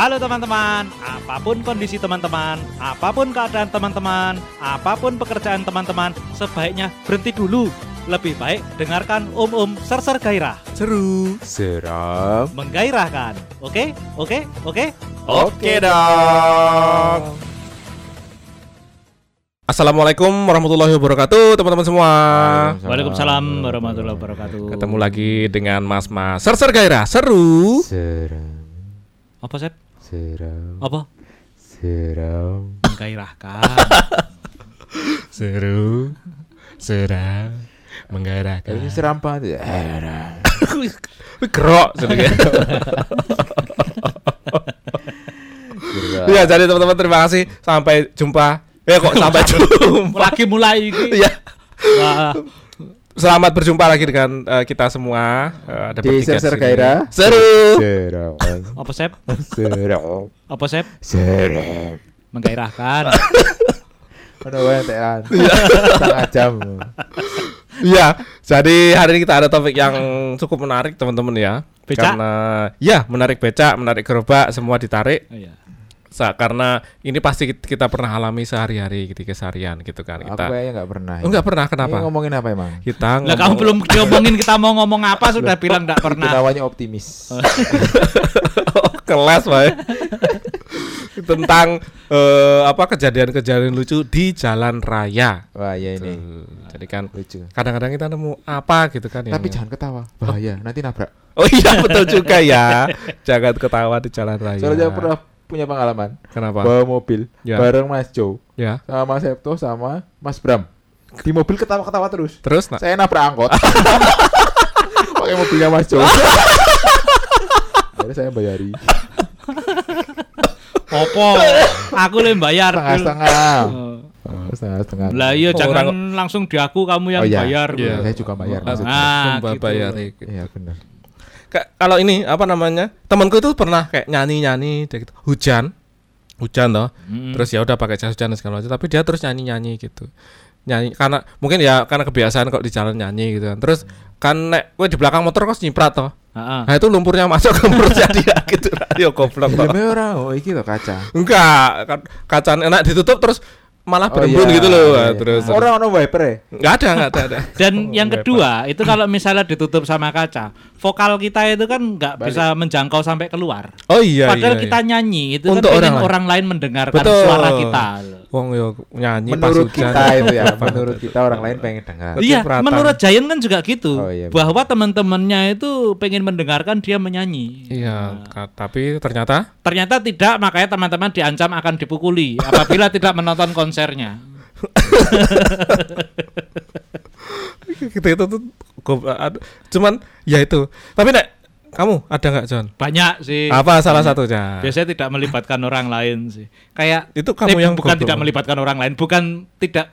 Halo teman-teman, apa pun kondisi teman-teman, apa pun keadaan teman-teman, apa pun pekerjaan teman-teman, sebaiknya berhenti dulu. Lebih baik dengarkan Om Om Serser Gairah. Seru, seram. Menggairahkan. Oke? Oke? Oke? Oke dong. Assalamualaikum warahmatullahi wabarakatuh, teman-teman semua. Waalaikumsalam warahmatullahi wabarakatuh. Ketemu lagi dengan Mas Mas Serser Gairah, seru. Seram, Apa, Sep? Seram, Apa? seram. Menggairahkan. Seru, seram, Ini menggairahkan. seram banget ya. Wih, Gerok. Iya, jadi teman-teman terima kasih. Sampai jumpa. Ya kok sampai jumpa. Lagi mulai ini. Iya. Selamat berjumpa lagi dengan eh, kita semua. Eh, ada Di Serser sini. Gairah. Seru. Seram, apa, Sep? seram, Apa, Sep? seram. Menggairahkan. Wae tekan. Setengah jam. Iya, jadi hari ini kita ada topik yang cukup menarik teman-teman ya. Becak? Karena ya menarik becak, menarik gerobak, semua ditarik. Oh, iya. Sa- karena ini pasti kit- kita pernah alami sehari-hari di keseharian gitu kan. Aku Kita kayaknya nggak pernah. Oh, enggak pernah Ini kenapa? ngomongin apa emang? Kita Lah kamu belum diomongin kita mau ngomong apa sudah bilang enggak Itu pernah. namanya optimis. kelas, Pak. Tentang eh, apa kejadian-kejadian lucu di jalan raya. Wah, ya ini. Tuh, Jadi kan Lucu. kadang-kadang kita nemu apa gitu kan yang- Tapi jangan ketawa. Bahaya, nanti nabrak. Oh iya betul juga ya. Jangan ketawa di jalan raya. Soalnya pernah punya pengalaman Kenapa? bawa mobil Ya. bareng Mas Joe Ya. sama Mas Septo sama Mas Bram. Di mobil ketawa-ketawa terus. Terus nah, Saya nabrak angkot. Pakai mobilnya Mas Joe. Akhirnya saya bayari Opo? Aku le bayar. setengah-setengah. Oh. Oh, setengah-setengah. Lah iya Oh, jangan orang- langsung di aku kamu yang Oh, iya. bayar. Iya. Saya juga bayar maksudnya. Ah, Sumpah gitu. bayar. Iya benar. Ka- Kalau ini apa namanya? Temanku itu pernah kayak nyanyi-nyanyi dia gitu. Hujan. Hujan toh. Mm. Terus ya udah pakai jas hujan dan segala macam, tapi dia terus nyanyi-nyanyi gitu. Nyanyi karena mungkin ya karena kebiasaan kok di jalan nyanyi gitu kan. Terus kan nek gue di belakang motor kok nyiprat toh. Nah itu lumpurnya masuk ke perutnya dia gitu. Radio goblok toh. Orang, oh iki loh kaca. Enggak, kan kaca enak ditutup terus malah Oh, berembun iya, gitu loh. iya, iya. Terus Orang ono wiper ya? enggak ada, enggak ada, ada. Dan Oh, yang kedua, itu kalau misalnya ditutup sama kaca, vokal kita itu kan nggak bisa menjangkau sampai keluar. Oh iya Padahal iya, kita iya. nyanyi itu Untuk kan orang orang lain mendengarkan Betul. suara kita. Wong yo nyanyi pas Menurut hujan. kita itu ya, menurut kita orang lain pengen dengar. Iya, menurut Giant kan juga gitu, Oh, iya, bahwa teman-temannya itu pengen mendengarkan dia menyanyi. Iya, ka- tapi ternyata Ternyata tidak, makanya teman-teman diancam akan dipukuli apabila tidak menonton konsernya. kita itu tuh cuman ya itu. Tapi nek kamu ada nggak John? Banyak sih. Apa salah satunya? Biasanya tidak melibatkan orang lain sih. Kayak Itu kamu eh, yang bukan goblok. tidak melibatkan orang lain, bukan tidak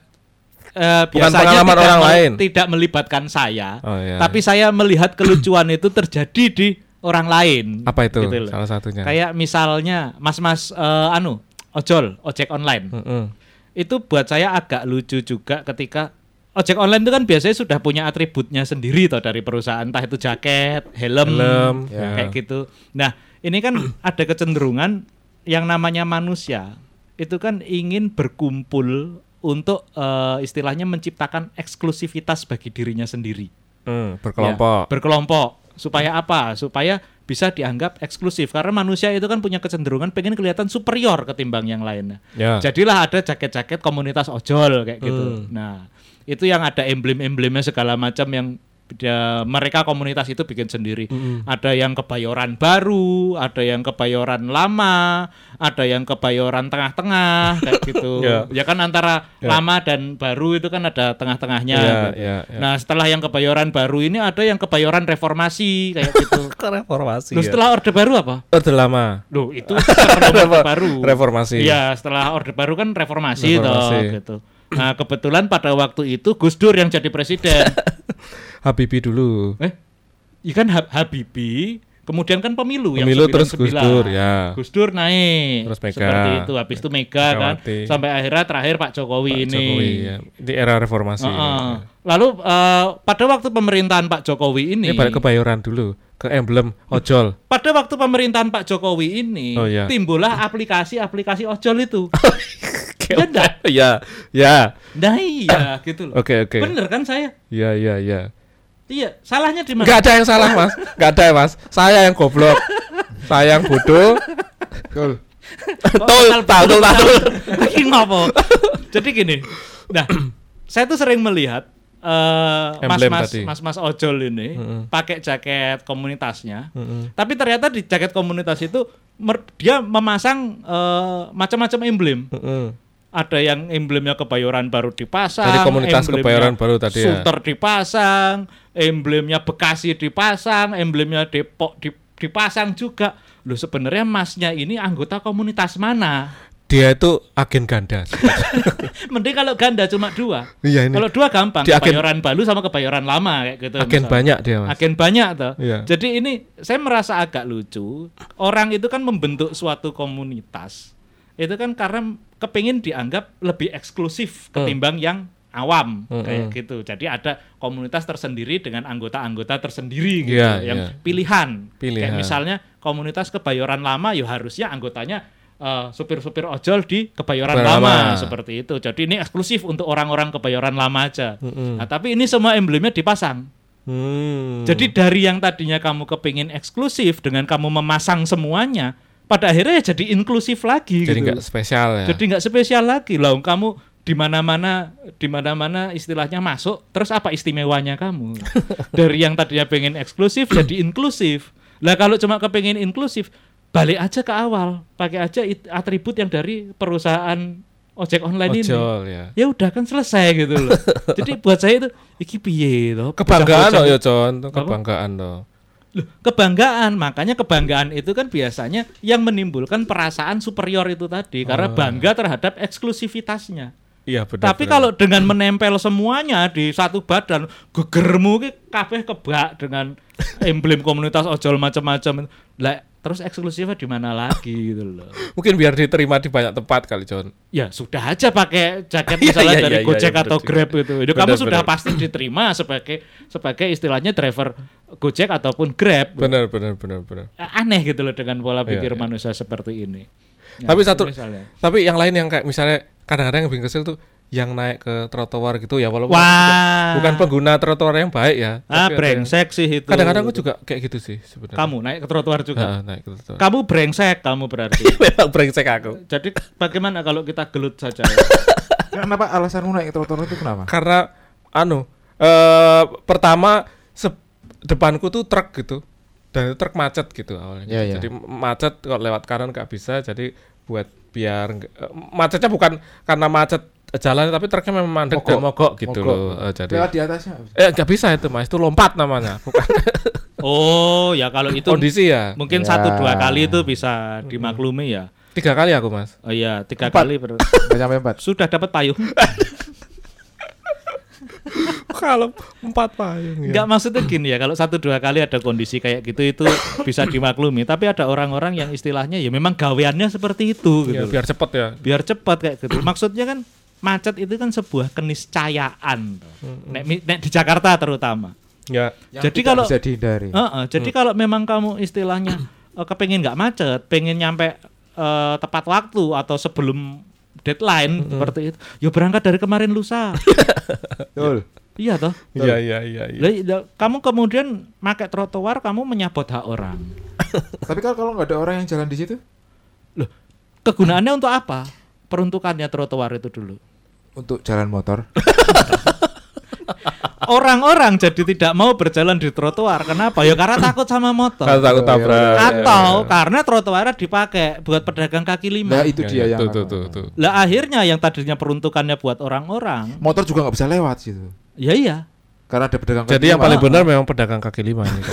eh, Bukan biasanya pengalaman tidak orang lain. tidak melibatkan saya. Oh, iya. Tapi saya melihat kelucuan itu terjadi di orang lain. Apa itu? Gitu loh. Salah satunya. Kayak misalnya mas-mas eh, anu ojol, ojek online. Mm-mm. Itu buat saya agak lucu juga ketika ojek online itu kan biasanya sudah punya atributnya sendiri toh dari perusahaan, entah itu jaket, helm, Helm, ya. kayak gitu. Nah, ini kan ada kecenderungan yang namanya manusia itu kan ingin berkumpul untuk eh, istilahnya menciptakan eksklusivitas bagi dirinya sendiri. Hmm, Ya, berkelompok. berkelompok. Supaya apa? Supaya bisa dianggap eksklusif karena manusia itu kan punya kecenderungan pengen kelihatan superior ketimbang yang lainnya. Ya. Jadilah ada jaket-jaket komunitas ojol kayak gitu. Hmm. Nah, itu yang ada emblem-emblemnya segala macam yang dia- mereka komunitas itu bikin sendiri. Hmm. Ada yang kebayoran baru, ada yang kebayoran lama, ada yang kebayoran tengah-tengah kayak gitu. Ya. Ya kan antara Ya. lama dan baru itu kan ada tengah-tengahnya. Ya, gitu. ya, ya. Nah, setelah yang kebayoran baru ini ada yang kebayoran reformasi kayak gitu. reformasi. Loh, setelah orde baru apa? Orde lama. Loh, itu sebelum orde baru. Reformasi. Iya, setelah orde baru kan reformasi, Reformasi. toh gitu. Nah, kebetulan pada waktu itu Gus Dur yang jadi presiden. Habibie dulu. eh, ikan Hab Habibie, kemudian kan pemilu, Pemilu yang terus Gus 99. Dur, ya. Gus Dur naik. Terus Mega. Seperti itu, habis itu Mega kan Megawati. sampai akhirnya terakhir Pak Jokowi Pak ini. Jokowi, ya. Di era reformasi. Heeh. Lalu eh, pada waktu pemerintahan Pak Jokowi ini Ini balik ke Bayoran dulu. Ke emblem ojol. Pada waktu pemerintahan Pak Jokowi ini Oh, iya. timbullah aplikasi-aplikasi ojol itu. Ya enggak? ya, ya. Nah iya gitu loh. Oke, oke. Bener kan saya? Ya, ya, ya. Iya, salahnya di mana? Enggak ada yang salah, Mas. Enggak ada, Mas. Saya yang goblok. Saya yang bodoh. Betul. Tul, tul, tul. Lagi ngopo? Jadi gini. Nah, saya tuh sering melihat mas-mas tadi. mas-mas ojol ini Mm-mm. pakai jaket komunitasnya. Mm-mm. Tapi ternyata di jaket komunitas itu mer- dia memasang eh, macam-macam emblem. Mm-mm. Ada yang emblemnya kebayoran baru dipasang, Dari komunitas Kebayoran Baru tadi ya. Sunter dipasang, emblemnya Bekasi dipasang, emblemnya Depok di- dipasang juga. Loh sebenarnya masnya ini anggota komunitas mana? Dia itu agen ganda. Mending kalau ganda cuma dua. Iya ini. Kalau dua gampang, Di agen- kebayoran baru sama kebayoran lama kayak gitu. Agen misalnya. banyak dia, Mas. Agen banyak toh. Iya. Jadi ini saya merasa agak lucu. Orang itu kan membentuk suatu komunitas. Itu kan karena kepingin dianggap lebih eksklusif Hmm. ketimbang yang awam Hmm, kayak hmm. gitu. Jadi ada komunitas tersendiri dengan anggota-anggota tersendiri gitu Iya, yang iya. pilihan. Pilihan. Kayak misalnya komunitas kebayoran lama ya harusnya anggotanya eh, supir-supir ojol di kebayoran lama. lama. seperti itu. Jadi ini eksklusif untuk orang-orang kebayoran lama aja. Mm-mm. Nah, tapi ini semua emblemnya dipasang. Hmm. Jadi dari yang tadinya kamu kepingin eksklusif dengan kamu memasang semuanya, pada akhirnya ya jadi inklusif lagi jadi gitu. nggak spesial ya. Jadi nggak spesial lagi lah. Kamu di mana-mana di mana-mana istilahnya masuk, terus apa istimewanya kamu? dari yang tadinya pengen eksklusif jadi inklusif. Lah kalau cuma kepingin inklusif, balik aja ke awal, pakai aja atribut yang dari perusahaan ojek online ini. Ojol ya. Ya udah kan selesai gitu loh. jadi buat saya itu iki piye toh? Kebanggaan loh ya, Con. Itu Apa? Kebanggaan loh. Loh, kebanggaan, makanya kebanggaan itu kan biasanya yang menimbulkan perasaan superior itu tadi karena Oh. bangga terhadap eksklusivitasnya. Iya benar. Tapi benar. kalau dengan menempel semuanya di satu badan, gegermu ki kabeh kebak dengan emblem komunitas ojol macam-macam. Lah terus eksklusifnya di mana lagi gitu loh. mungkin biar diterima di banyak tempat kali, Con. Ya sudah aja pakai jaket Iya, misalnya iya, dari iya, iya, Gojek benar atau juga. Grab itu. Itu kamu Benar, sudah pasti diterima sebagai sebagai istilahnya driver Gojek ataupun Grab. Benar benar benar benar. aneh gitu loh dengan pola Iya, pikir iya. manusia seperti ini. Ya, Tapi satu misalnya. tapi yang lain yang kayak misalnya kadang-kadang yang bikin kesel tuh yang naik ke trotoar gitu ya walaupun Wah. bukan pengguna trotoar yang baik ya. ah brengsek sih itu. Kadang-kadang aku juga kayak gitu sih sebenarnya. kamu naik ke trotoar juga. Heeh, naik ke trotoar. Kamu brengsek kamu berarti. Memang brengsek aku. Jadi bagaimana kalau kita gelut saja? Kenapa alasanmu naik trotoar itu kenapa? Karena anu eh pertama se- depanku tuh truk gitu. Dan itu truk macet gitu awalnya. Iya, iya. Jadi macet kalau lewat kanan nggak bisa jadi buat biar macetnya bukan karena macet jalan tapi truknya memang mandek dan mogok gitu Mogok. loh. Eh, jadi Lewat di atasnya. eh nggak bisa itu mas itu lompat namanya bukan oh ya kalau itu kondisi ya mungkin Ya. satu dua kali itu bisa dimaklumi ya. tiga kali aku mas Oh iya tiga Empat. kali ber- sampai empat. sudah dapat payung. kalau empat payung ya. Enggak maksudnya gini ya, kalau satu dua kali ada kondisi kayak gitu itu bisa dimaklumi. Tapi ada orang-orang yang istilahnya ya memang gaweannya seperti itu gitu. Ya, biar cepet ya biar cepat kayak gitu. Maksudnya kan macet itu kan sebuah keniscayaan. Nek, mi- nek di Jakarta terutama. ya Yang Jadi kalau- bisa dihindari. Heeh, jadi kalau memang kamu istilahnya eh, kepengen nggak macet, pengen nyampe eh, tepat waktu atau sebelum deadline seperti itu, ya berangkat dari kemarin lusa. Betul. iya toh. iya iya iya iya. Lah, iya, kamu kemudian pakai trotoar, kamu menyabot hak orang. Tapi kalau kalau nggak ada orang yang jalan di situ Loh, kegunaannya untuk apa? Peruntukannya trotoar itu dulu. untuk jalan motor. Orang-orang jadi tidak mau berjalan di trotoar. Kenapa? Ya karena takut sama motor. Kalau takut Iya, tabrak iya, Atau karena trotoarnya dipakai buat pedagang kaki lima. Nah itu Ya, dia ya, yang tuh, tuh, tuh, tuh. Lah akhirnya yang tadinya peruntukannya buat orang-orang, Motor juga nggak bisa lewat situ. ya iya. Karena ada pedagang Jadi kaki yang lima. paling benar memang pedagang kaki lima ini.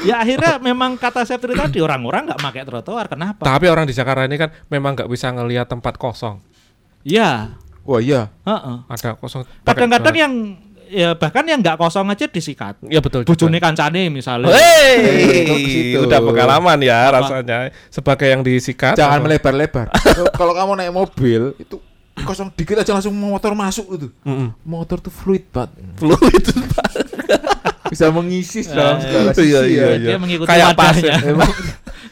Ya akhirnya memang kata Septri tadi orang-orang nggak pakai trotoar. Kenapa? Tapi orang di Jakarta ini kan memang nggak bisa ngelihat tempat kosong. Ya, Wah iya. heeh. Ada kosong. Kadang-kadang yang ya bahkan yang nggak kosong aja disikat. ya betul. Bojone kancane misalnya. Hei, situ. udah pengalaman ya Apa? rasanya sebagai yang disikat. Jangan melebar-lebar. Kalau- kamu naik mobil itu kosong dikit aja langsung motor masuk itu. Mm-mm. Motor tuh fluid banget. Fluid. bisa mengisi dalam Eh, segala iya, sisi iya, ya. iya. Dia mengikuti Kayak pas ya. Emang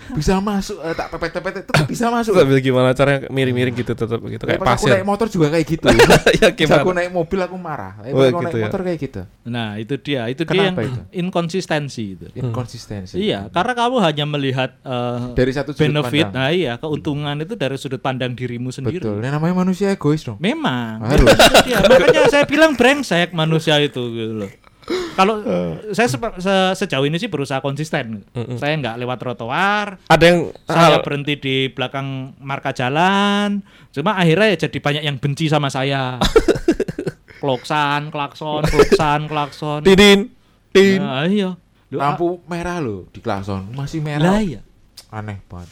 bisa masuk eh, tak pepet-pepet itu bisa masuk. Tapi gimana caranya miring-miring gitu tetap gitu kayak Pas aku naik motor juga kayak gitu. ya aku gimana? naik mobil aku marah. Oh, kalau gitu naik ya. motor kayak gitu. Nah, itu dia. Itu dia yang Kenapa itu? inkonsistensi itu. Inkonsistensi. Iya, karena kamu hanya melihat eh, Dari satu sudut benefit, pandang. nah iya, keuntungan itu dari sudut pandang dirimu sendiri. Betul. Ini namanya manusia egois dong. Memang. Harus. Dia. Makanya saya bilang brengsek manusia itu gitu loh. Kalau saya sepe- se- sejauh ini sih berusaha konsisten. Saya nggak lewat trotoar, Ada yang saya hal- berhenti di belakang marka jalan. Cuma akhirnya ya jadi banyak yang benci sama saya. klakson, klakson, klakson, klakson. Tidin, tin. Nah, iya. Loh, ah, Lampu merah loh di klakson. Masih Lah merah. iya. Aneh banget.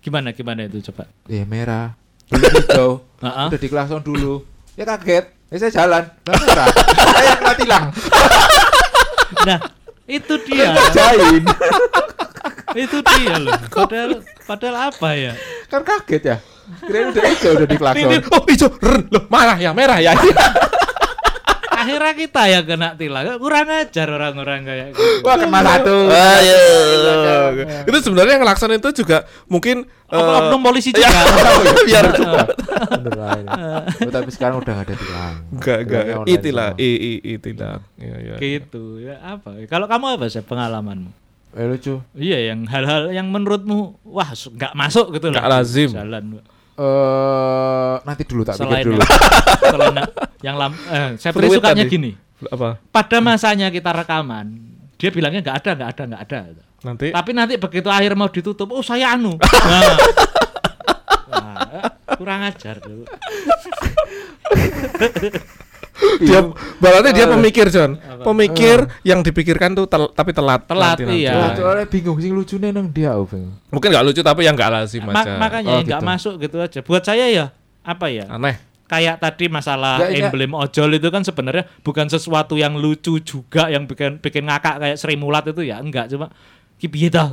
Gimana gimana itu coba? Ya merah. Belum hijau. Heeh. Udah di klakson dulu. Ya kaget. Ya saya jalan. Lah merah. saya kena tilang. Nah, itu dia. Jain. itu dia loh. Padahal padahal apa ya? kan kaget ya. Kirain udah hijau udah di klakson. Oh, hijau. Ren. Loh, marah ya, merah ya. Akhirnya kita ya kena tilang. Kurang ajar orang-orang kayak gitu. Wah kena satu. Ah, iya. Itu sebenarnya yang ngelakson itu juga mungkin eh, Oknum polisi ya, juga. biar. Oh, tapi sekarang udah ada tilang. enggak enggak itilah i i itilah ya ya gitu ya apa kalau kamu apa sih pengalamanmu Eh lucu. iya yang hal-hal yang menurutmu wah nggak masuk gitu Nggak lah lazim. Eh jalan nanti dulu tak pikir selain dulu. yang, selain yang lam eh, saya Fluid sukanya tadi. gini. Apa? Pada masanya kita rekaman dia bilangnya nggak ada nggak ada nggak ada. Nanti. Tapi nanti begitu akhir mau ditutup oh saya anu. Nah, Nah, kurang ajar dulu dia berarti dia pemikir John pemikir yang dipikirkan tuh tel- tapi telat Telat, nanti-nanti. iya. Soalnya bingung sih lucunya nang dia bingung. mungkin nggak lucu tapi yang nggak lazim Ma- aja makanya Oh, ya nggak gitu. masuk gitu aja buat saya ya apa ya aneh kayak tadi masalah nggak. emblem ojol itu kan sebenarnya bukan sesuatu yang lucu juga yang bikin bikin ngakak kayak Sri Mulat itu ya enggak cuma ki piye dah.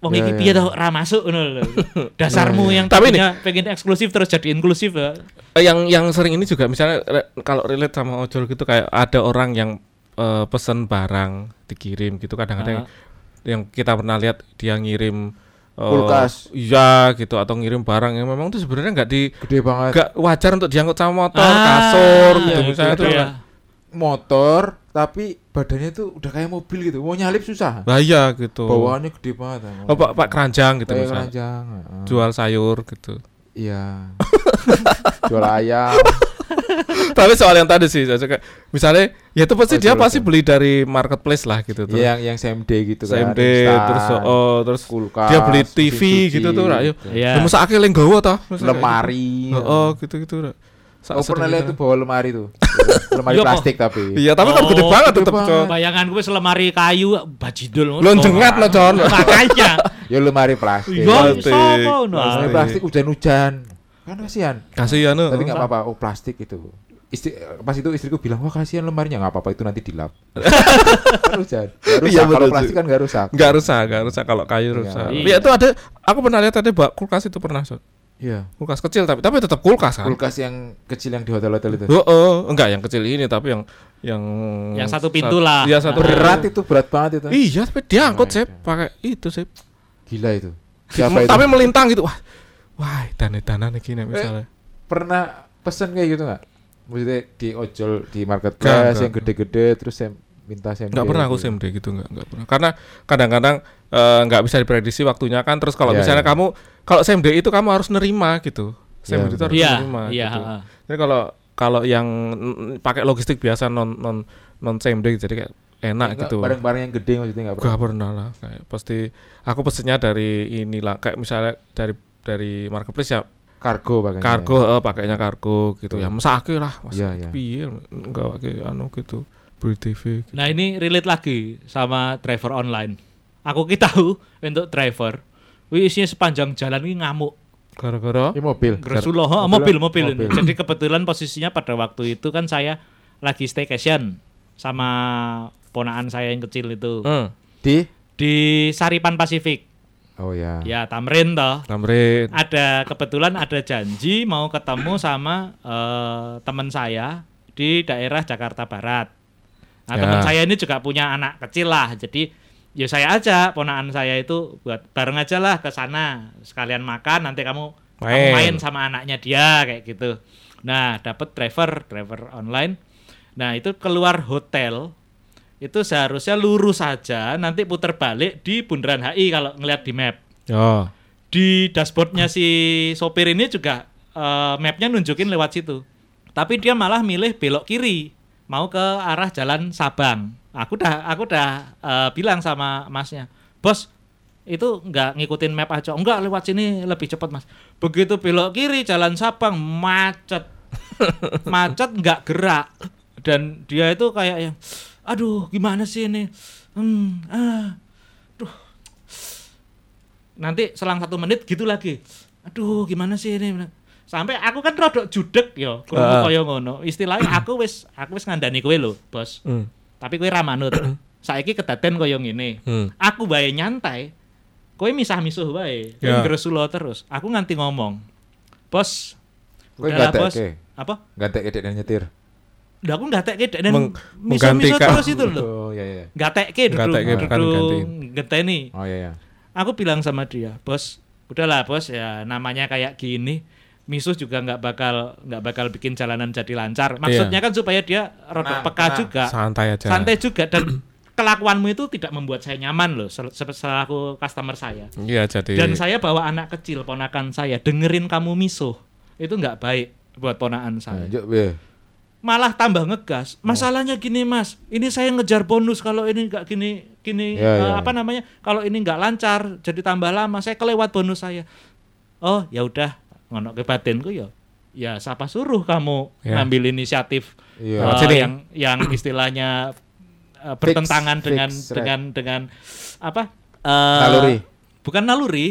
Wong Ya, iki ya. piye dah ra masuk ngono lho. dasarmu yang Tapi tadinya pengen eksklusif terus jadi inklusif ya Eh, yang yang sering ini juga misalnya re- kalau relate sama ojol gitu kayak ada orang yang eh, pesen barang dikirim gitu kadang-kadang Ah. yang kita pernah lihat dia ngirim eh, Kulkas. iya gitu atau ngirim barang yang memang tuh sebenarnya nggak di Gede banget. nggak wajar untuk diangkut sama motor Ah, kasur iya, gitu itu misalnya tuh dia. Motor tapi badannya tuh udah kayak mobil gitu. Mau nyalip susah. bahaya gitu Bawaannya gede banget. oh pak pak keranjang gitu Kayak misalnya keranjang. heeh. jual sayur gitu Iya. Jual ayam. tapi soal yang tadi sih saya misalnya ya itu pasti Oh, dia pasti beli dari marketplace lah gitu tuh Iya, yang yang SMD gitu kan. CMD instan, terus oh terus kulkas, dia beli TV cuci, gitu tuh rak yuk Iya. Lu masa akhirnya nggawa toh Masa lemari. gitu. oh gitu gitu Sa- Oh pernah lihat tuh bawa lemari tuh. lemari plastik tapi. iya tapi kan Oh, gede banget gede tetep banget. cok bayangan gue selemari kayu bajidul lo jengat lo con makanya Ya lemari plastik. iya Plastik. sopo no Lemari Plastik. plastik hujan-hujan. Kan kasihan. kasih ya no Tapi nggak apa-apa. Oh plastik itu. Istri, pas itu istriku bilang wah kasihan lemarinya nggak apa-apa itu nanti dilap. kan hujan. Rusak. Iya, Kalau betul plastik kan nggak rusak. nggak rusak nggak rusak kalau kayu Iya. rusak Iya. Itu ada aku pernah lihat ada bak kulkas itu pernah Son. Iya. kulkas kecil tapi tapi tetap kulkas kan Kulkas yang kecil yang di hotel-hotel itu. oh, oh enggak yang kecil ini tapi yang yang Yang satu pintu sat- lah. iya satu Nah. Berat itu berat banget itu. iya tapi dia angkut Oh, sih iya. pakai itu sih Gila itu. Siapa itu? tapi melintang gitu wah wah dana dana nih gini misalnya pernah pesen kayak gitu nggak? Maksudnya di ojol di marketplace yang gede-gede terus saya minta nggak pernah aku CMD gitu nggak nggak pernah karena kadang-kadang eh, nggak bisa diprediksi waktunya kan terus kalau Iya, misalnya iya. kamu kalau CMD itu kamu harus nerima gitu CMD Iya, itu harus iya nerima iya gitu. ha-ha. jadi kalau kalau yang pakai logistik biasa non non non CMD jadi kayak enak gitu Barang-barang yang gede maksudnya nggak pernah. Gak pernah lah kayak pasti aku pesennya dari inilah kayak misalnya dari dari marketplace ya Kargo pakainya. kargo eh, pakainya kargo gitu ya masa lah masa Iya, iya. piye enggak pakai anu gitu beli TV gitu. Nah ini relate lagi sama driver online. Aku kita tahu untuk driver, wih isinya sepanjang jalan ini ngamuk. gara-gara Ini mobil. Gresuloh, oh, Mobil- mobil, mobil, ini. mobil. Jadi kebetulan posisinya pada waktu itu kan saya lagi staycation sama ponaan saya yang kecil itu hmm. Di di Saripan Pasifik. Oh ya. Ya Tamrin toh. Tamrin Ada kebetulan ada janji mau ketemu sama eh, teman saya di daerah Jakarta Barat. Nah, Ya. teman saya ini juga punya anak kecil lah. Jadi ya saya aja ponakan saya itu buat bareng aja lah ke sana sekalian makan nanti kamu kamu Main. main sama anaknya dia kayak gitu. Nah, dapat driver, driver online. Nah, itu keluar hotel itu seharusnya lurus saja nanti putar balik di Bundaran HI kalau ngeliat di map Oh. di dashboardnya si sopir ini juga eh, mapnya nunjukin lewat situ tapi dia malah milih belok kiri mau ke arah jalan Sabang. Aku udah aku udah eh, bilang sama masnya bos itu nggak ngikutin map aja. Enggak lewat sini lebih cepat mas. Begitu belok kiri jalan Sabang macet. Macet nggak gerak. Dan dia itu kayak yang aduh gimana sih ini? Hmm ah nanti selang satu menit gitu lagi. Aduh gimana sih ini sampai aku kan rodok judek yo Ah. krungu kaya ngono istilahnya aku wis aku wis ngandani kowe lho bos Hmm. tapi kowe ra manut saiki kedaden kaya ngene Hmm. aku bae nyantai kowe misah-misuh bae kowe Ya. ngresulo terus aku nganti ngomong bos Kowe udahlah, nggak bos teke? apa Gantek kedek dan nyetir. Udah aku nggak teke dan Meng- misuh-misuh terus itu loh Oh iya iya. duduk teke, bukan duduk gantiin. ngenteni Oh iya iya. aku bilang sama dia bos udahlah bos ya namanya kayak gini misuh juga nggak bakal nggak bakal bikin jalanan jadi lancar maksudnya kan supaya dia rada Tenang, peka tenang. juga Santai aja. santai juga dan kelakuanmu itu tidak membuat saya nyaman loh sel- sel- selaku customer saya Iya jadi. dan saya bawa anak kecil ponakan saya dengerin kamu misuh itu nggak baik buat ponakan saya piye? malah tambah ngegas. Masalahnya gini mas, ini saya ngejar bonus kalau ini nggak gini gini ya, apa ya. namanya? Kalau ini nggak lancar jadi tambah lama, saya kelewat bonus saya. Oh ya udah ngono ke batinku ya. Ya siapa suruh kamu Ya. ngambil inisiatif Iya. eh, Sini. yang yang istilahnya eh, bertentangan fix, dengan right. dengan dengan apa? eh, Naluri. Bukan naluri.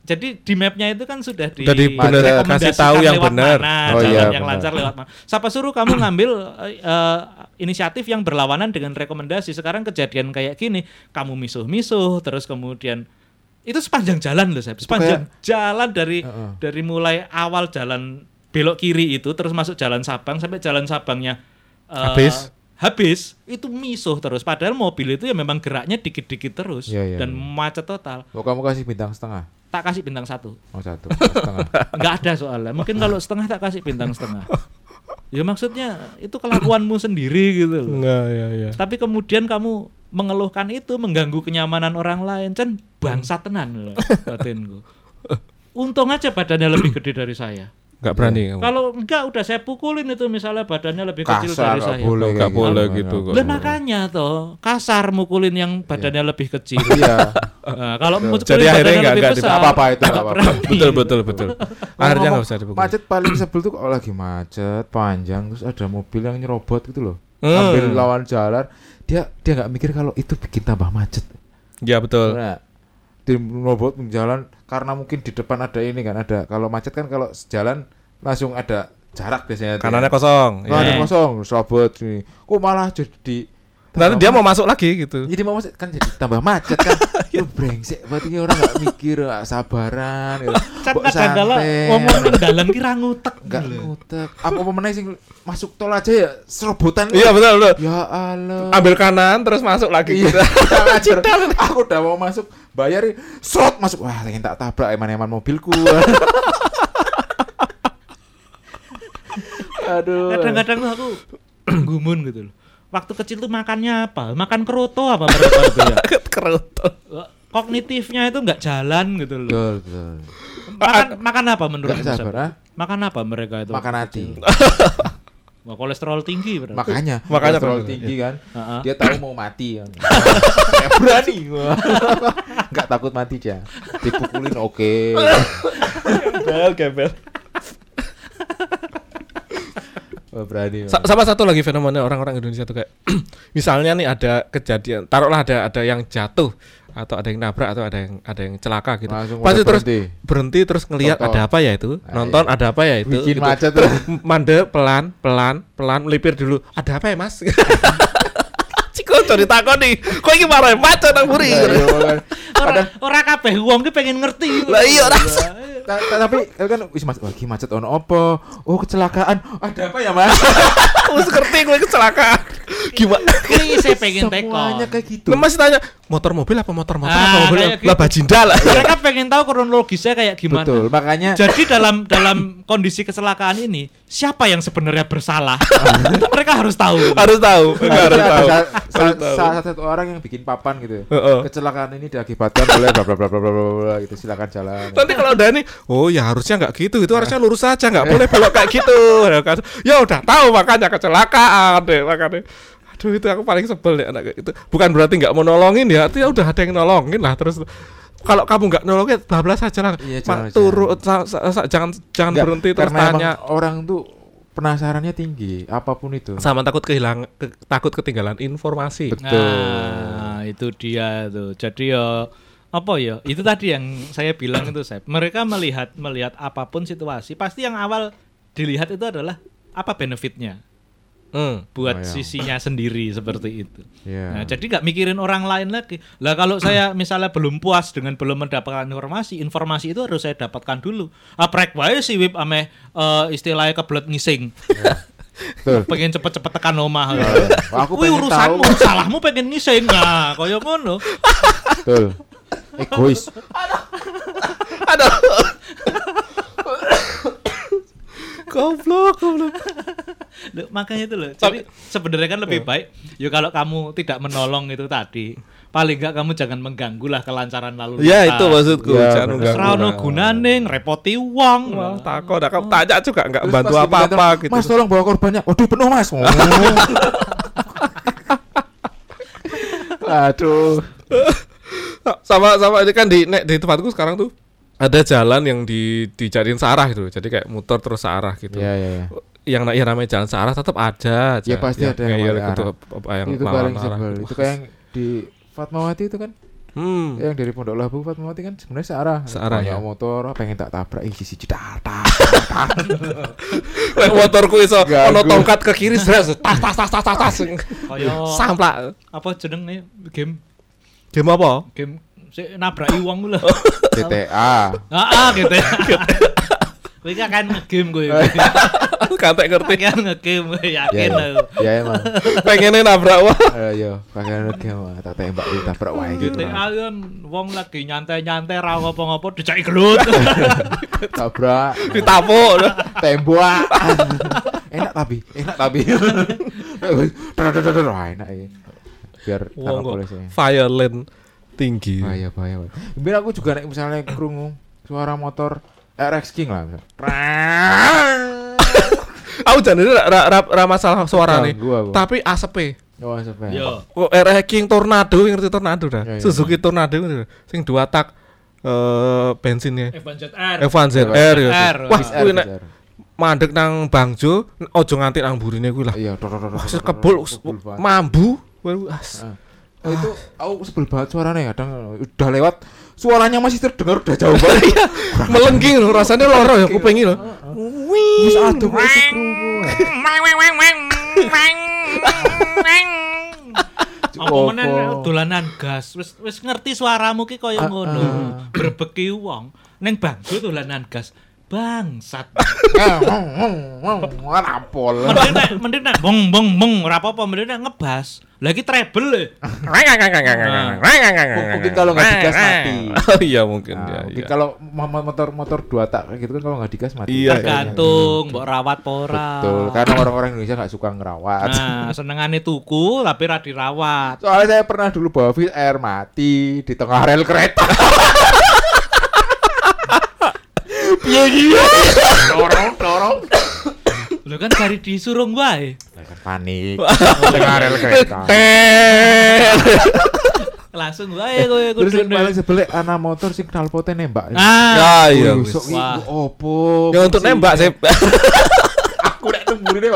Jadi di mapnya itu kan sudah di di bener, kasih tahu yang mana, Oh, jalan iya, yang bener. lancar lewat mana. Siapa suruh kamu ngambil eh, eh, inisiatif yang berlawanan dengan rekomendasi. Sekarang kejadian kayak gini, kamu misuh-misuh, terus kemudian itu sepanjang jalan loh, saya. Sepanjang jalan dari Heeh. dari mulai awal jalan belok kiri itu terus masuk jalan Sabang sampai jalan Sabangnya eh, Habis. habis itu misuh terus padahal mobil itu ya memang geraknya dikit-dikit terus Iya, iya, dan iya. macet total Mau kamu kasih bintang setengah? tak kasih bintang satu Oh satu setengah. nggak ada soalnya mungkin kalau setengah tak kasih bintang setengah ya maksudnya itu kelakuanmu sendiri gitu loh Enggak ya ya. tapi kemudian kamu mengeluhkan itu mengganggu kenyamanan orang lain kan bangsa tenan loh batinku untung aja badannya lebih gede dari saya Enggak berani kamu. kalau enggak udah saya pukulin itu misalnya badannya lebih kecil Kasar dari nggak saya boleh. Enggak kayak boleh gitu. gitu kok. lah makanya toh kasar mukulin yang badannya lebih kecil Iya. Nah, kalau mukulin Jadi akhirnya badannya nggak- lebih nggak besar, apa-apa itu, nggak nggak apa-apa. Betul betul betul. Akhirnya enggak usah dipukul. Macet paling sebel tuh kalau lagi macet panjang terus ada mobil yang nyerobot gitu loh. Hmm. Ambil lawan jalan, dia dia nggak mikir kalau itu bikin tambah macet. Iya betul. Nah, di robot jalan karena mungkin di depan ada ini kan ada kalau macet kan kalau jalan langsung ada jarak biasanya. Kanannya ya. kosong. Ada Iya. kosong, serobot sini. Kok malah jadi Nanti dia mau masuk lagi gitu. jadi mau macet kan jadi tambah macet kan. Lu brengsek berarti orang nggak mikir, nggak sabaran. gitu. kan santai. ngomong ning dalan ki ra ngutek Enggak gitu ngutek. Apa apa meneh sing masuk tol aja ya serobotan. Iya betul betul. Ya Allah. Ambil kanan terus masuk lagi Iya. gitu. Aku udah mau masuk, bayar slot masuk. Wah, pengen tak tabrak eman-eman mobilku. Aduh. kadang-kadang aku gumun gitu loh waktu kecil tuh makannya apa makan keroto apa mereka itu ya Kerutu. kognitifnya itu nggak jalan gitu loh Betul, betul. makan makan apa menurut Enggak sabar, ah. makan apa mereka itu Makan hati. Wah, kolesterol tinggi berarti Makanya, Makanya kolesterol tinggi kan. Heeh. Dia tahu mau mati kan. Kayak berani gua. Enggak takut mati, Cah. Dipukulin oke. Gembel gembel. Oh, berani. Sa- sama satu lagi fenomena orang-orang Indonesia tuh kayak misalnya nih ada kejadian taruhlah ada ada yang jatuh atau ada yang nabrak atau ada yang ada yang celaka gitu Langsung pasti terus berhenti. berhenti terus ngelihat ada apa ya itu Ah, nonton iya. ada apa ya itu Bikin gitu. macet terus tuh. mandek pelan pelan pelan melipir dulu ada apa ya mas Ciko jadi takon nih kok ini marah macet nang buri Nah, iya, kan. ora kabeh wong ki pengen ngerti Lah iya, rasa. Ta- ta- tapi kan wis mas lagi macet ono apa? Oh kecelakaan. Ada apa ya mas? Aku ngerti gue kecelakaan Gimana? Kuwi saya pengen teko. Semuanya kayak gitu. Lu masih tanya motor mobil apa motor motor Ah, apa mobil lah gitu. bajinda lah. Mereka pengen tahu kronologisnya kayak gimana. Betul. Makanya Jadi dalam dalam kondisi kecelakaan ini siapa yang sebenarnya bersalah? Itu mereka harus tahu. harus tahu, enggak harus tahu. salah satu orang yang bikin papan gitu. Heeh. Kecelakaan ini diakibatkan oleh bla bla bla bla bla bla bla gitu. Silakan jalan. Nanti kalau udah nih, oh ya harusnya nggak gitu, itu harusnya lurus saja, nggak boleh belok kayak gitu. Ya kan? Ya udah tahu makanya kecelakaan deh, makanya. Aduh itu aku paling sebel deh anak itu. Bukan berarti nggak mau nolongin ya, artinya udah ada yang nolongin lah terus. Kalau kamu nggak nolongin, bablas saja lah. Iya, Ma- jangan aja. turun, sa- sa- sa- jangan jangan Nggak, berhenti terus tanya. orang tuh penasarannya tinggi apa pun itu. Sama takut kehilangan, ke- takut ketinggalan informasi. Betul. Nah, itu dia tuh. Jadi ya apa ya? Itu tadi yang saya bilang itu saya. Mereka melihat melihat apa pun situasi, pasti yang awal dilihat itu adalah apa benefitnya Hmm. buat Oh, ya. sisinya sendiri seperti itu. Iya. Nah, jadi nggak mikirin orang lain lagi. Lah kalau saya misalnya belum puas dengan belum mendapatkan informasi, informasi itu harus saya dapatkan dulu. Aprek wae si wib ame eh, istilahnya kebelet ngising. Betul. pengen cepet-cepet tekan omah. Aku Kuwi pengen urusanmu, tahu. salahmu pengen ngising. Nah, kaya ngono. Betul. Egois. Aduh. goblok, goblok. Loh, makanya itu loh. Jadi sebenarnya kan Iya. lebih baik ya kalau kamu tidak menolong itu tadi, paling enggak kamu jangan mengganggu lah kelancaran lalu Ya lintas. itu maksudku, Ya, jangan mengganggu Ora ono orang. gunane ngrepoti wong. Wah, takut, nah, kamu tanya juga nggak Terus bantu apa-apa gitu. Mas tolong bawa korbannya. Waduh penuh mas. Aduh. Sama sama ini kan di nek, di tempatku sekarang tuh ada jalan yang di dijadiin searah gitu. Jadi kayak muter terus searah gitu. Iya iya. iya. Yang yang namanya jalan searah tetap ada aja. Ya, pasti ada yang gitu, arah. apa yang itu paling sebel. gitu. Itu kayak yang di Fatmawati itu kan. Hmm. Yang dari Pondok Labu Fatmawati kan sebenarnya searah. Searah, ya. motor pengen tak tabrak ih sisi cedatak. Lek motorku iso ono tongkat ke kiri stres tas tas tas tas tas Samplak. apa jenenge game Game apa? game si nabraki wong lho. GTA. Heeh gitu ya. Kowe iki kan ngegame kowe. Kantek ngerti. Kan ngegame kowe Ya, yakin ya. aku. ya emang. Pengennya nabrak wah. Ayo, pakai game tak tembak di tabrak wae gitu. GTA kan wong lagi nyantai-nyantai ra ngopo-ngopo dijaki gelut. Tabrak, Ditapuk. tembak. enak tapi, enak tapi. Wah, enak ya. Biar Wong kok tinggi. Bahaya, bahaya. bahaya. Biar aku juga nek misalnya krungu suara motor RX King lah. Aku jadi ra, ra, ra, ra masalah suara nih. Tapi ASP. Oh, sampai. Yo. Kok RX King Tornado ngerti Tornado dah. Ya, ya. Suzuki Tornado. Sing dua tak eh bensinnya. Evan ZR. Evan ZR ya. ZR. Wah, kuwi bis nek mandek nang Bangjo ojo nganti nang burine kuwi lah. Iya, kebul mambu. Wah, as- Ah. Oh, itu aku sebel banget suaranya kadang udah lewat suaranya masih terdengar udah jauh banget. Melengging lho, rasanya loro ya kupingi lho. Wis aduh krungu. Apa Opo. meneh dolanan gas. Wis wis ngerti suaramu ki kaya Ah, ngono. Berbeki wong ning bangku dolanan gas. Bangsat. Rapol. Mending nek mending nek bong bong bong ora apa-apa mending nek ngebas. Lagi treble le. Mungkin kalau nggak digas mati. Oh iya mungkin Nah, ya. mungkin iya. kalau mo- motor-motor dua tak gitu kan kalau nggak digas mati. Iya, Tergantung mbok rawat apa ora. Betul, karena orang-orang Indonesia nggak suka ngerawat. Nah, senengane tuku tapi ra dirawat. Soalnya saya pernah dulu bawa Fit Air mati di tengah rel kereta. Piye gitu? Dorong, dorong. Lho kan dari disurung wae. kan panik. tengah rel kereta. Langsung wae kowe Terus yang kudune. paling sebelek anak motor sing knalpotnya nembak. Ah, Ya iya. Wah. opo? Ya untuk nembak sih. Aku nek nunggu ini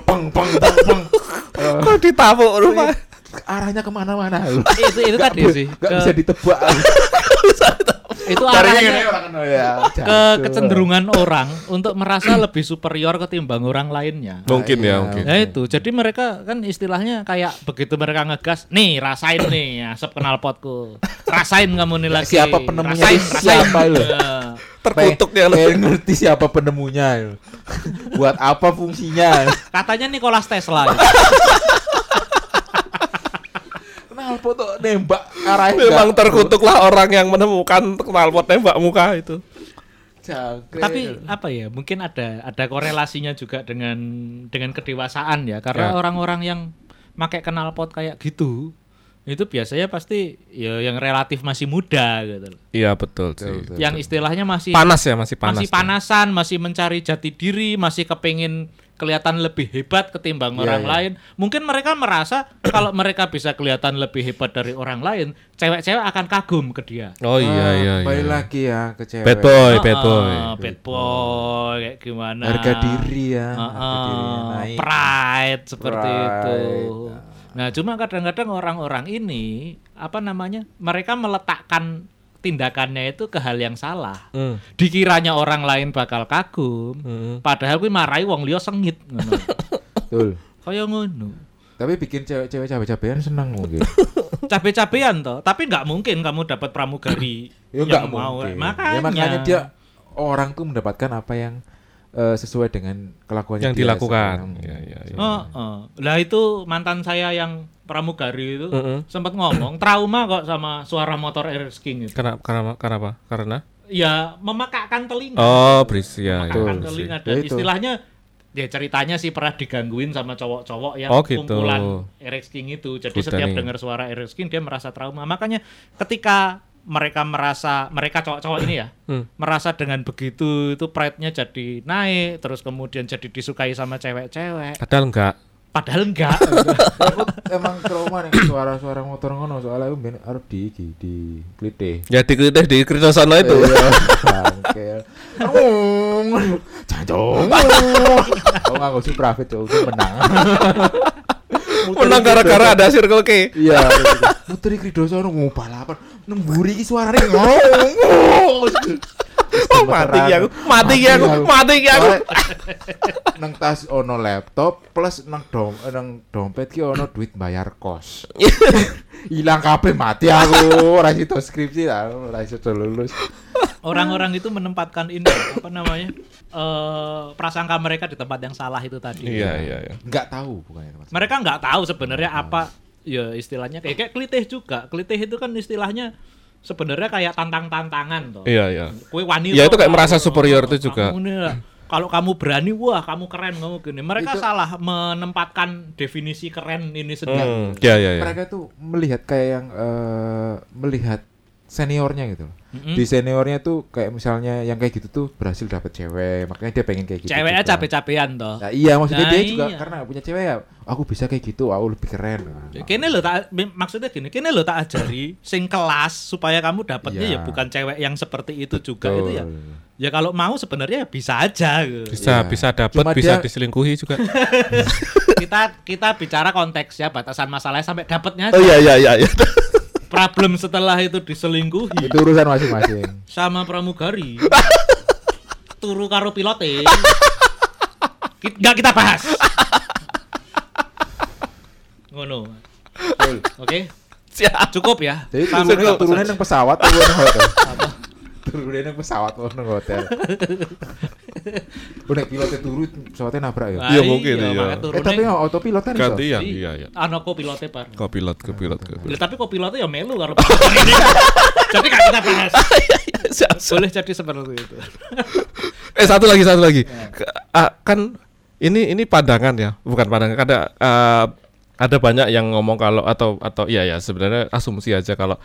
peng peng peng peng. Kok ditapuk rumah. arahnya ke mana-mana itu itu tadi sih. Gak Ke- bisa ditebak. itu arahnya orang kenal ya. ke kecenderungan orang untuk merasa lebih superior ketimbang orang lainnya. Mungkin Iya. ya, mungkin. Ya itu, jadi mereka kan istilahnya kayak begitu mereka ngegas, nih rasain nih asap knalpotku, rasain kamu nih lagi. Siapa penemunya Rasain, rasain. siapa lo? Ya. Terkutuk dia pengen ngerti siapa penemunya. loh. Buat apa fungsinya? Katanya Nikolas Tesla. knalpot tuh nembak arahnya Memang terkutuklah orang yang menemukan knalpot tembak muka itu. Jangkrik. Tapi apa ya? Mungkin ada ada korelasinya juga dengan dengan kedewasaan ya. Karena Ya. orang-orang yang pakai knalpot kayak gitu itu biasanya pasti ya yang relatif masih muda gitu loh. Iya betul sih. betul. Yang istilahnya masih Panas ya masih panas. masih panasan, masih mencari jati diri, masih kepingin kelihatan lebih hebat ketimbang Iya, orang iya. lain. Mungkin mereka merasa kalau mereka bisa kelihatan lebih hebat dari orang lain, cewek-cewek akan kagum ke dia. Oh iya Ah, iya Balik iya. lagi ya ke cewek. Bad boy, bad Ah, boy. bad boy kayak gimana? Harga diri ya, Ah, harga ah, naik. pride seperti itu. Pride. Nah, cuma kadang-kadang orang-orang ini apa namanya? Mereka meletakkan tindakannya itu ke hal yang salah. Hmm. Dikiranya orang lain bakal kagum, Hmm. padahal kuwi marahi wong liya sengit ngono. Betul. Kaya ngono. Tapi bikin cewek-cewek cabe-cabean senang mungkin. Cabe-cabean toh, tapi nggak mungkin kamu dapat pramugari ya yang enggak mau. mungkin. Makanya, Ya, makanya dia orang tuh mendapatkan apa yang eh, sesuai dengan kelakuannya Yang dia dilakukan. sekarang. Iya iya iya. Oh, oh. Lah itu mantan saya yang pramugari itu Mm-mm. sempat ngomong trauma kok sama suara motor Air King itu. Karena karena kenapa? Karena Ya memakakkan telinga. oh berisi ya. ya, memakakkan Betul. telinga Ya dan itu. istilahnya ya ceritanya sih pernah digangguin sama cowok-cowok yang Oh, gitu. kumpulan Air King itu. Jadi Udah setiap dengar suara Air King dia merasa trauma. Makanya ketika mereka merasa mereka cowok-cowok ini ya Hmm. merasa dengan begitu itu pride-nya jadi naik terus kemudian jadi disukai sama cewek-cewek Padahal enggak. Padahal enggak aku emang trauma nih suara-suara motor ngono soalnya aku ben arep di di di klite. Ya di di, di Kritosono itu. Iya, bangke. Ngomong. Jancung. Aku nganggo Suprafit tuh menang. Menang gara-gara ada Circle K. Iya. Putri Kridosono mau balapan nemburi iki suarane ngomong. Oh, mati ya aku, mati ya aku, mati ya aku. Nang tas ono laptop plus nang dom nang dompet ki ono duit bayar kos. Hilang kabeh mati aku. Ora sido skripsi lah, ora sido lulus. orang-orang itu menempatkan ini apa namanya eh prasangka mereka di tempat yang salah itu tadi Iya iya iya. Enggak tahu bukannya teman. mereka nggak tahu sebenarnya apa ya istilahnya kayak kayak klitih juga klitih itu kan istilahnya sebenarnya kayak tantang-tantangan toh Iya iya. kue wani Ya, itu kayak kamu- merasa superior itu kamu juga. lah. kalau kamu berani wah kamu keren kamu gini mereka Itu- salah menempatkan definisi keren ini Hmm, sendiri iya iya iya. Mereka tuh melihat kayak yang eh, melihat seniornya gitu loh. Mm-mm. Di seniornya tuh kayak misalnya yang kayak gitu tuh berhasil dapet cewek, makanya dia pengen kayak gitu. ceweknya juga. capek-capean toh Nah, iya maksudnya Nah, dia juga iya. karena punya cewek ya, aku bisa kayak gitu, aku lebih keren. Nah, Kini lo tak maksudnya gini, kini lo tak ajari sing kelas supaya kamu dapatnya Iya. ya bukan cewek yang seperti itu juga Betul. itu ya. Ya kalau mau sebenarnya ya bisa aja. gitu. Bisa Iya. bisa dapat, Cuma bisa dia- diselingkuhi juga. kita kita bicara konteksnya batasan masalahnya sampai dapatnya aja. Oh iya iya iya iya. Problem setelah itu diselingkuhi Itu urusan masing-masing. sama pramugari. turu karo pilote. Nggak kita bahas. Ngono. Oke. Siap. Cukup ya. Jadi nang pesawat hotel? Turunnya nang pesawat atau nang hotel? Udah pilotnya turun, pesawatnya nabrak ya. Iya, mungkin, iya. makanya Eh tapi autopilot kan iso? Ganti ya. Iya iya. Ano kok pilotnya par. Kopilot, kopilot, Lah, kopilot. tapi kok pilotnya ya melu karo ini. Jadi kan kita bahas. Boleh jadi seperti itu. Eh satu lagi satu lagi. Ke- ah, kan ini ini pandangan ya, bukan pandangan. Ada eh, ada banyak yang ngomong kalau atau atau iya ya sebenarnya asumsi aja kalau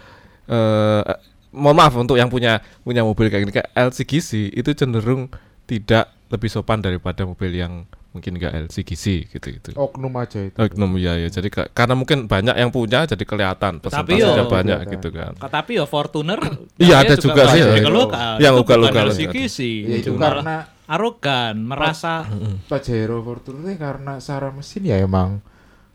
eh mohon maaf untuk yang punya punya mobil kayak gini kayak LCGC itu cenderung tidak lebih sopan daripada mobil yang mungkin enggak LCGC gitu gitu. Oknum aja itu. Oknum ya ya. Jadi ka- karena mungkin banyak yang punya jadi kelihatan Tapi persentasenya yo- banyak gitu kan. Tapi ya Fortuner Iya, ada juga sih, masih ya. lokal. Yang Itu ugal-ugal. LCGC. Ya itu Cuma karena arogan, merasa Pajero Fortuner karena secara mesin ya emang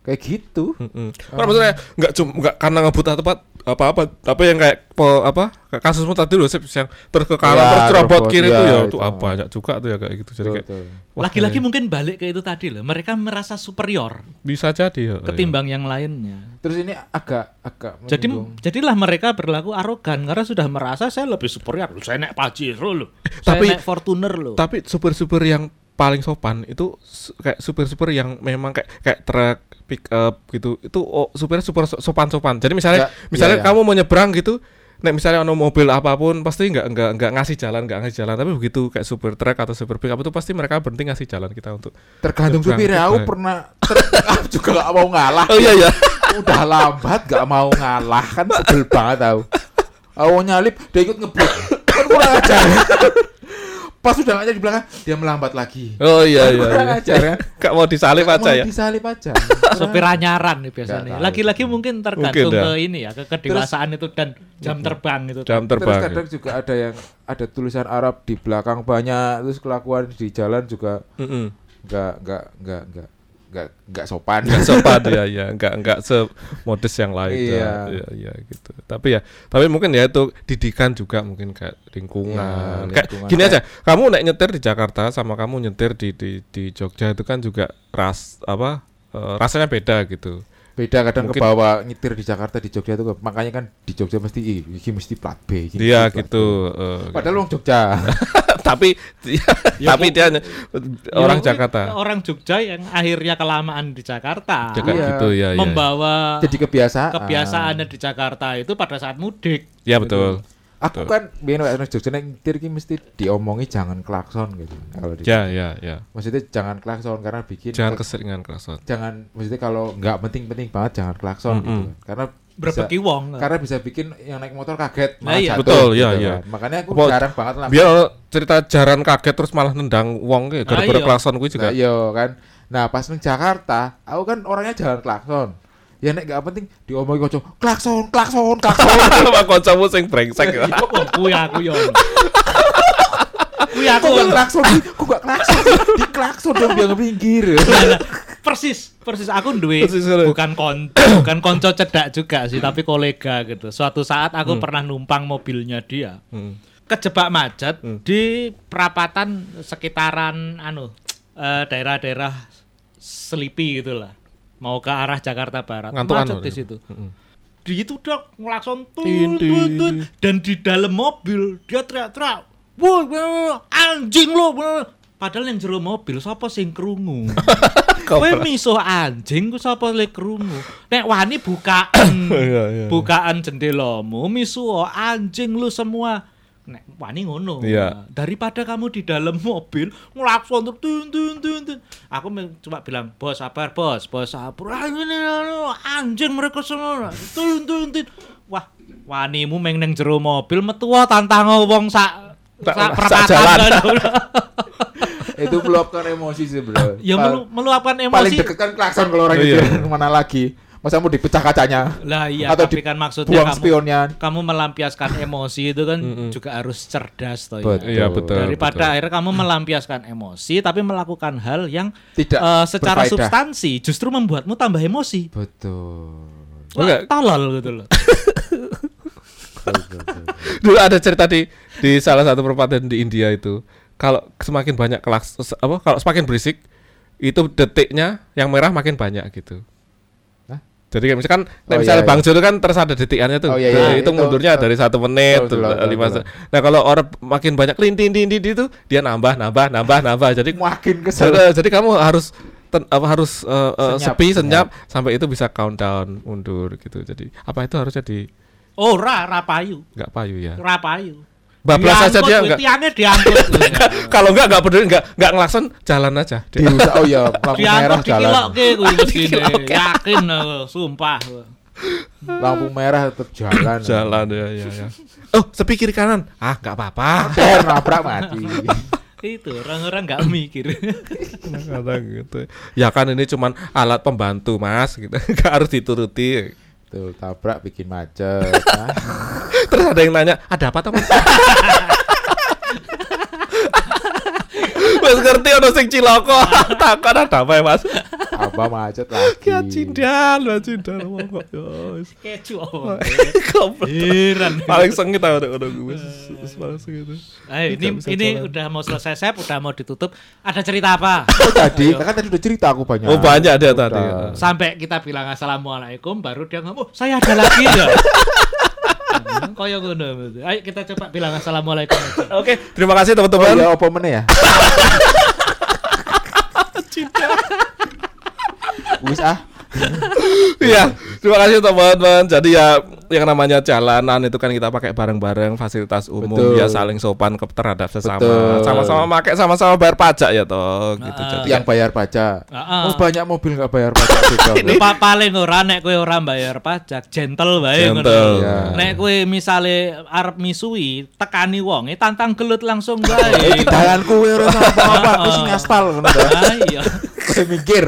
kayak gitu. Mm-mm. Kan maksudnya nggak cuma nggak karena ngebut tempat apa-apa, tapi yang kayak po, apa kasusmu tadi loh Sip, yang terus ke kanan Ya, terus cerobot robot, kiri ya, tuh ya itu. apa banyak juga tuh ya kayak gitu. Jadi kayak lagi-lagi kayak mungkin balik ke itu tadi loh. Mereka merasa superior bisa jadi ya. ketimbang yang lainnya. Terus ini agak agak Jadi menyinggung. jadilah mereka berlaku arogan karena sudah merasa saya lebih superior. Loh, Saya naik Pajero loh. Tapi- saya naik Fortuner loh. Tapi super-super yang paling sopan itu kayak super-super yang memang kayak kayak truk pick up gitu itu oh, supirnya super so- sopan-sopan jadi misalnya Ya, misalnya iya, iya. kamu mau nyebrang gitu nek misalnya ono mobil apa pun pasti nggak nggak nggak ngasih jalan nggak ngasih jalan tapi begitu kayak super truk atau super pick up itu pasti mereka berhenti ngasih jalan kita untuk Tergantung supir ya, aku nyebrang. pernah juga gak mau ngalah. oh iya iya Udah lambat gak mau ngalah kan sebel banget tau. Aku nyalip dia ikut ngebut. Kan kurang ajar. Pas udah ngajar di belakang dia melambat lagi. oh iya iya, Kurang iya. ajar ya. Nggak mau disalip aja Mau ya Disalip aja. Sopir anyaran nih biasanya. Lagi-lagi mungkin tergantung Mungkin, ya. ke ini ya, ke kedewasaan itu dan jam terbang itu. jam Terus terbang kadang juga ada yang ada tulisan Arab di belakang banyak terus kelakuan di jalan juga nggak nggak nggak nggak nggak nggak sopan. nggak sopan ya ya nggak nggak semodis yang lain Iya. ya, ya gitu tapi ya tapi mungkin ya itu didikan juga mungkin kayak lingkungan Iya, kayak lingkungan. gini aja kamu naik nyetir di Jakarta sama kamu nyetir di di di Jogja itu kan juga ras apa eh, rasanya beda gitu Beda kadang Mungkin- ke bawah nyetir di Jakarta di Jogja itu makanya kan di Jogja mesti "Ih, ini mesti plat B. plat gitu B." eh, Padahal wong Jogja. tapi tapi dia orang Ya, Jakarta Orang Jogja yang akhirnya kelamaan di Jakarta. Jakarta Iya. gitu ya ya membawa Jadi kebiasaan. kebiasaannya di Jakarta itu pada saat mudik. ya betul Aku Betul. kan biyen nek nang Jogja nek nyetir ki mesti diomongi jangan klakson gitu. Kalau di ya ya ya Maksudnya jangan klakson karena bikin jangan keseringan kerasan jangan maksudnya kalau nggak penting-penting banget jangan klakson gitu. Mm-mm. kan. Karena Berbeki wong. karena bisa bikin yang naik motor kaget Nah, iya. jatuh, Betul, iya, gitu iya. kan. Makanya aku Apa- jarang banget lah. biar cerita jaran kaget terus malah nendang wong gitu gara-gara iya. kelasan gue juga Nah, iya kan. Nah, pas nang Jakarta, aku kan orangnya jangan klakson. Ya nek gak penting diomongi kocok, klakson, klakson, klakson. sama kancamu sing brengsek ya. Kuwi aku yo. Kuwi aku. Aku gak klakson, Di. aku gak klakson. Di klakson dong biar pinggir. Persis persis. Aku duwe bukan kon bukan konco cedak juga sih tapi kolega gitu. Suatu saat aku pernah numpang mobilnya dia. Hmm. kejebak macet Hmm. di perapatan sekitaran anu eh, daerah-daerah Selipi gitu lah. Mau ke arah Jakarta Barat. Ngantuk macet anu, di situ. Mm-mm. di itu dia ngelakson tut. dan di dalam mobil dia teriak-teriak woi woi, anjing lo woi." padahal yang jero mobil sapa sing krungu kowe misuh anjing ku sapa le krungu? Nek wani bukaan Iya, iya. bukaan jendelamu misuh anjing lu semua. Nek wani ngono. Iya. daripada kamu di dalam mobil ngelakson terus tun tun tun tun aku cuma bilang bos sabar bos bos sabar. Ah, anjing mereka semua. Tun tun tun wah wanimu meng neng jero mobil metu wae tantang wong sak Sak- perapatan. Itu meluapkan emosi sebenarnya. ya Pal- melu- meluapkan paling emosi deket kan klakson kalau orang Oh, iya. nyetir mana lagi. Masa mau dipecah kacanya lah iya atau tapi kan maksudnya buang kamu spionnya. kamu melampiaskan emosi itu kan juga harus cerdas toh ya. Betul. Iya betul. daripada betul. akhirnya kamu melampiaskan emosi tapi melakukan hal yang Tidak eh, secara berfaedah. substansi justru membuatmu tambah emosi Betul. Wah, tolol gitu loh Dulu ada cerita di di salah satu perempatan di India itu. Kalau semakin banyak kelas apa kalau semakin berisik itu detiknya yang merah makin banyak gitu. Hah? Jadi kan misalkan Oh, misalnya iya, Bang iya. Jo itu kan terus ada detikannya tuh. Oh, iya, Nah, iya, itu itu, mundurnya uh, dari satu menit betul, tuh, betul, lima betul. se- Nah kalau orang makin banyak lintin lintin itu dia nambah nambah nambah nambah. Jadi Makin kesel. jadi, jadi kamu harus ten- apa harus eh, eh, Senyap, sepi senyap. senyap sampai itu bisa countdown mundur gitu. Jadi apa itu harusnya di oh ra rapayu nggak payu ya. rapayu Bablas saja Diangkut, dia wih, nggak tiangnya diangkut kalau nggak nggak peduli nggak nggak ngelakson jalan aja. Dia- Diusah, oh iya, lampu merah diangkut jalan. dikilokke mesine yakin sumpah Lampu merah tetap jalan. jalan ya ya ya. Oh sepi kiri kanan ah nggak apa-apa. Nabrak mati. itu orang-orang nggak mikir Kadang gitu. Ya kan ini cuman alat pembantu mas gitu nggak harus dituruti. Tuh, tabrak bikin macet. Terus ada yang nanya ada apa tuh mas? Mas ngerti ono sing ciloko takon ada apa ya mas? apa macet lagi. Ya cindal, ya cindal monggo ya wis. kecu apa Goblok. heran Paling sengit udah udah gue wis paling sengit. Ayo, ini bisa ini jalan. udah mau selesai Sep, udah mau ditutup. Ada cerita apa? Oh, tadi, kan tadi udah cerita aku banyak. Oh banyak dia Udah. tadi. Sampai kita bilang assalamualaikum, baru dia ngomong, oh, saya ada lagi ya. Hmm, Koyo ngono. Ayo kita coba bilang assalamualaikum. Oke, terima kasih Oh teman-teman. iya, apa meneh ya? Wis ah. Iya, terima kasih teman-teman. Jadi ya yang namanya jalanan itu kan kita pakai bareng-bareng fasilitas umum Betul. ya saling sopan ke terhadap sesama. Sama-sama pakai sama-sama bayar pajak ya toh gitu. Ah. Jadi Yang bayar pajak. Heeh. Oh banyak mobil nggak bayar pajak juga. Pa paling ora nek kowe ora bayar pajak, gentle wae ngono. Gentle. Ya. Nek kowe misale arep misui, tekani wonge tantang gelut langsung wae. di dalan kuwe ora apa-apa, aku sing aspal ngono. Ah iya. Kowe mikir.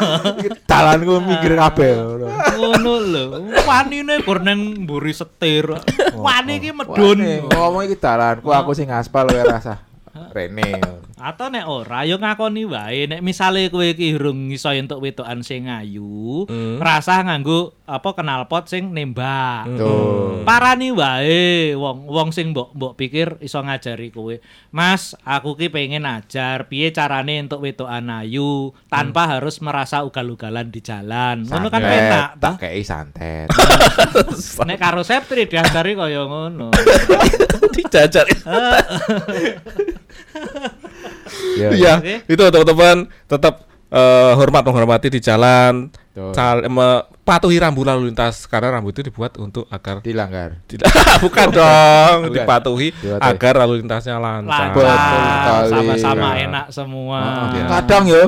Dalan ku mikir kabeh. ngono. Ngono lho. Wanine gur nang mburi setir. Wani iki medun. Wah, nih, Ngomong iki dalanku aku sing aspal kowe rasa. Rene. Atau nek ora yo ngakoni wae nek misale kowe iki urung iso entuk wedokan sing ayu, Hmm. rasah nganggo apa knalpot sing nembak. Tuh. Parani wae wong wong sing mbok mbok pikir iso ngajari kowe. Mas, aku ki pengen ajar piye carane entuk wedokan ayu tanpa harus merasa ugal-ugalan di jalan. Ngono kan enak ta? kei santet. Nek karo Septri diajari kaya ngono. dijajar. Ya. Iya, Oke. itu teman-teman tetap eh, hormat menghormati di jalan, Betul. sal- me- patuhi rambu lalu lintas karena rambu itu dibuat untuk agar Dilanggar. tidak bukan dong Bukan. dipatuhi Dipatuhi. agar lalu lintasnya lancar. Betul Lancar, sekali. sama-sama Ya. enak semua. Iya. Kadang ya.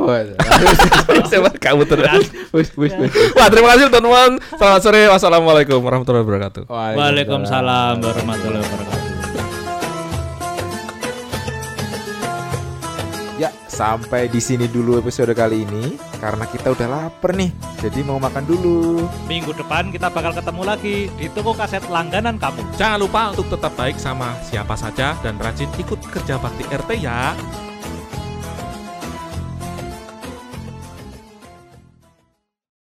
Coba kamu terus. Wah, terima kasih teman-teman. Selamat sore. Wassalamualaikum warahmatullahi wabarakatuh. Waalaikumsalam warahmatullahi wabarakatuh. Sampai di sini dulu episode kali ini karena kita udah lapar nih. Jadi mau makan dulu. Minggu depan kita bakal ketemu lagi di toko kaset langganan kamu. Jangan lupa untuk tetap baik sama siapa saja dan rajin ikut kerja bakti RT ya.